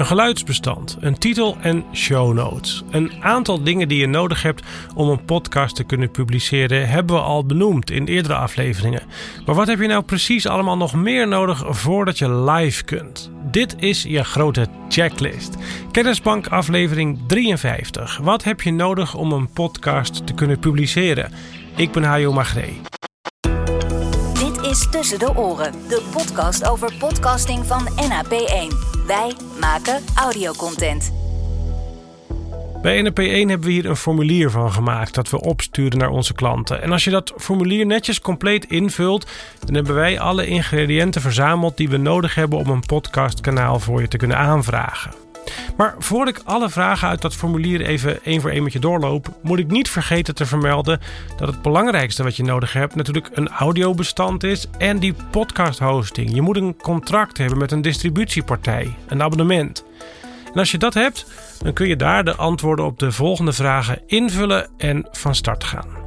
een geluidsbestand, een titel en show notes. Een aantal dingen die je nodig hebt om een podcast te kunnen publiceren hebben we al benoemd in eerdere afleveringen. Maar wat heb je nou precies allemaal nog meer nodig voordat je live kunt? Dit is je grote checklist. Kennisbank aflevering 53. Wat heb je nodig om een podcast te kunnen publiceren? Ik ben Hajo Magree is Tussen de Oren, de podcast over podcasting van NAP1. Wij maken audiocontent. Bij NAP1 hebben we hier een formulier van gemaakt dat we opsturen naar onze klanten. En als je dat formulier netjes compleet invult, dan hebben wij alle ingrediënten verzameld die we nodig hebben om een podcastkanaal voor je te kunnen aanvragen. Maar voor ik alle vragen uit dat formulier even één voor één met je doorloop, moet ik niet vergeten te vermelden dat het belangrijkste wat je nodig hebt natuurlijk een audiobestand is en die podcast hosting. Je moet een contract hebben met een distributiepartij, een abonnement. En als je dat hebt, dan kun je daar de antwoorden op de volgende vragen invullen en van start gaan.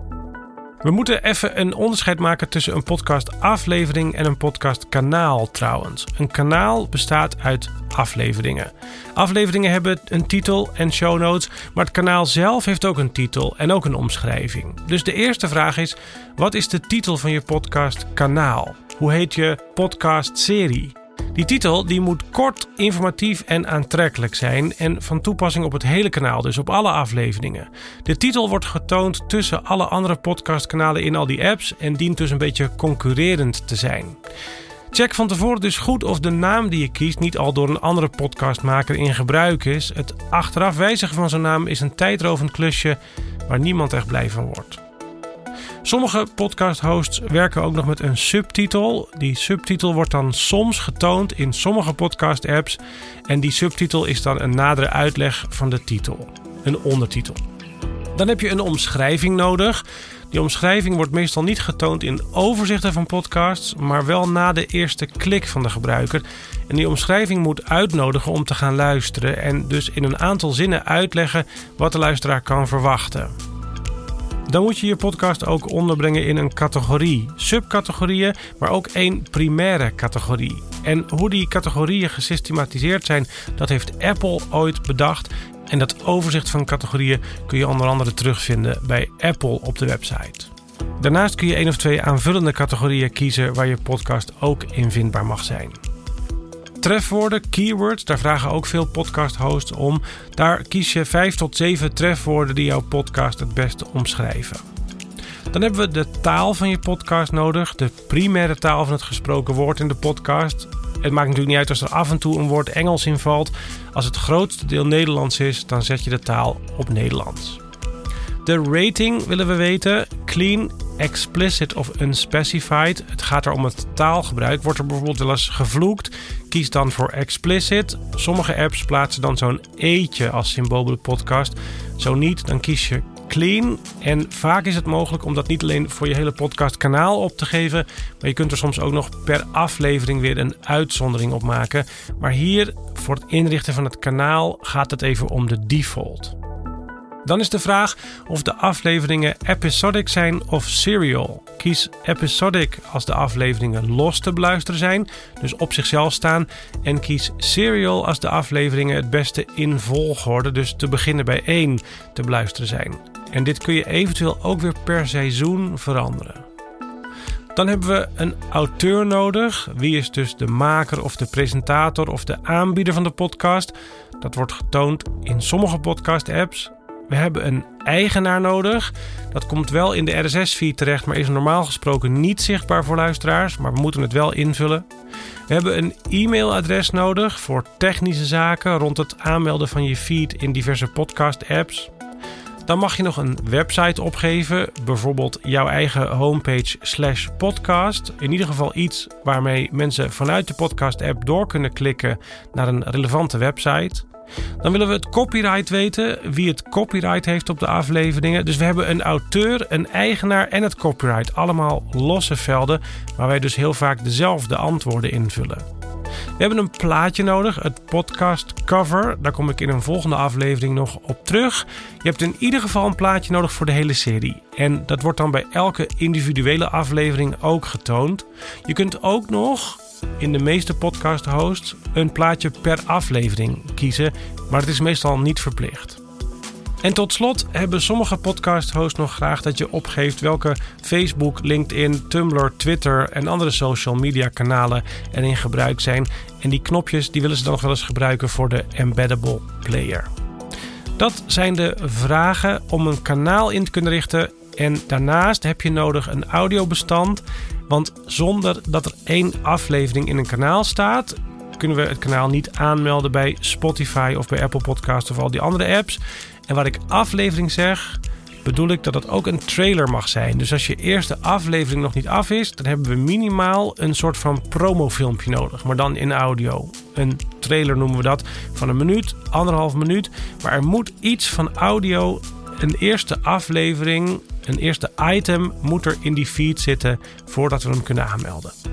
We moeten even een onderscheid maken tussen een podcastaflevering en een podcastkanaal trouwens. Een kanaal bestaat uit afleveringen. Afleveringen hebben een titel en show notes, maar het kanaal zelf heeft ook een titel en ook een omschrijving. Dus de eerste vraag is: wat is de titel van je podcastkanaal? Hoe heet je podcastserie? Die titel die moet kort, informatief en aantrekkelijk zijn en van toepassing op het hele kanaal, dus op alle afleveringen. De titel wordt getoond tussen alle andere podcastkanalen in al die apps en dient dus een beetje concurrerend te zijn. Check van tevoren dus goed of de naam die je kiest niet al door een andere podcastmaker in gebruik is. Het achteraf wijzigen van zo'n naam is een tijdrovend klusje waar niemand echt blij van wordt. Sommige podcast-hosts werken ook nog met een subtitel. Die subtitel wordt dan soms getoond in sommige podcast-apps. En die subtitel is dan een nadere uitleg van de titel, een ondertitel. Dan heb je een omschrijving nodig. Die omschrijving wordt meestal niet getoond in overzichten van podcasts, maar wel na de eerste klik van de gebruiker. En die omschrijving moet uitnodigen om te gaan luisteren en dus in een aantal zinnen uitleggen wat de luisteraar kan verwachten. Dan moet je je podcast ook onderbrengen in een categorie, subcategorieën, maar ook één primaire categorie. En hoe die categorieën gesystematiseerd zijn, dat heeft Apple ooit bedacht. En dat overzicht van categorieën kun je onder andere terugvinden bij Apple op de website. Daarnaast kun je één of twee aanvullende categorieën kiezen waar je podcast ook in vindbaar mag zijn trefwoorden, keywords, daar vragen ook veel podcast hosts om. Daar kies je 5 tot 7 trefwoorden die jouw podcast het beste omschrijven. Dan hebben we de taal van je podcast nodig, de primaire taal van het gesproken woord in de podcast. Het maakt natuurlijk niet uit als er af en toe een woord Engels in valt. Als het grootste deel Nederlands is, dan zet je de taal op Nederlands. De rating willen we weten. Clean, explicit of unspecified. Het gaat er om het taalgebruik. Wordt er bijvoorbeeld wel eens gevloekt? Kies dan voor explicit. Sommige apps plaatsen dan zo'n eetje als symbool bij de podcast. Zo niet, dan kies je clean. En vaak is het mogelijk om dat niet alleen voor je hele podcastkanaal op te geven, maar je kunt er soms ook nog per aflevering weer een uitzondering op maken. Maar hier, voor het inrichten van het kanaal, gaat het even om de default. Dan is de vraag of de afleveringen episodic zijn of serial. Kies episodic als de afleveringen los te beluisteren zijn, dus op zichzelf staan. En kies serial als de afleveringen het beste in volgorde, dus te beginnen bij één te beluisteren zijn. En dit kun je eventueel ook weer per seizoen veranderen. Dan hebben we een auteur nodig. Wie is dus de maker of de presentator of de aanbieder van de podcast? Dat wordt getoond in sommige podcast-apps we hebben een eigenaar nodig. Dat komt wel in de RSS-feed terecht, maar is normaal gesproken niet zichtbaar voor luisteraars. Maar we moeten het wel invullen. We hebben een e-mailadres nodig voor technische zaken rond het aanmelden van je feed in diverse podcast-apps. Dan mag je nog een website opgeven, bijvoorbeeld jouw eigen homepage slash podcast. In ieder geval iets waarmee mensen vanuit de podcast-app door kunnen klikken naar een relevante website. Dan willen we het copyright weten, wie het copyright heeft op de afleveringen. Dus we hebben een auteur, een eigenaar en het copyright. Allemaal losse velden waar wij dus heel vaak dezelfde antwoorden invullen. We hebben een plaatje nodig, het podcast cover. Daar kom ik in een volgende aflevering nog op terug. Je hebt in ieder geval een plaatje nodig voor de hele serie. En dat wordt dan bij elke individuele aflevering ook getoond. Je kunt ook nog in de meeste podcast-hosts een plaatje per aflevering kiezen, maar het is meestal niet verplicht. En tot slot hebben sommige podcast-hosts nog graag dat je opgeeft welke Facebook, LinkedIn, Tumblr, Twitter en andere social media kanalen er in gebruik zijn. En die knopjes die willen ze dan nog wel eens gebruiken voor de embeddable player. Dat zijn de vragen om een kanaal in te kunnen richten. En daarnaast heb je nodig een audiobestand. Want zonder dat er één aflevering in een kanaal staat, kunnen we het kanaal niet aanmelden bij Spotify of bij Apple Podcasts of al die andere apps. En wat ik aflevering zeg, bedoel ik dat het ook een trailer mag zijn. Dus als je eerste aflevering nog niet af is, dan hebben we minimaal een soort van promofilmpje nodig, maar dan in audio. Een trailer noemen we dat, van een minuut, anderhalf minuut. Maar er moet iets van audio, een eerste aflevering, een eerste item moet er in die feed zitten voordat we hem kunnen aanmelden.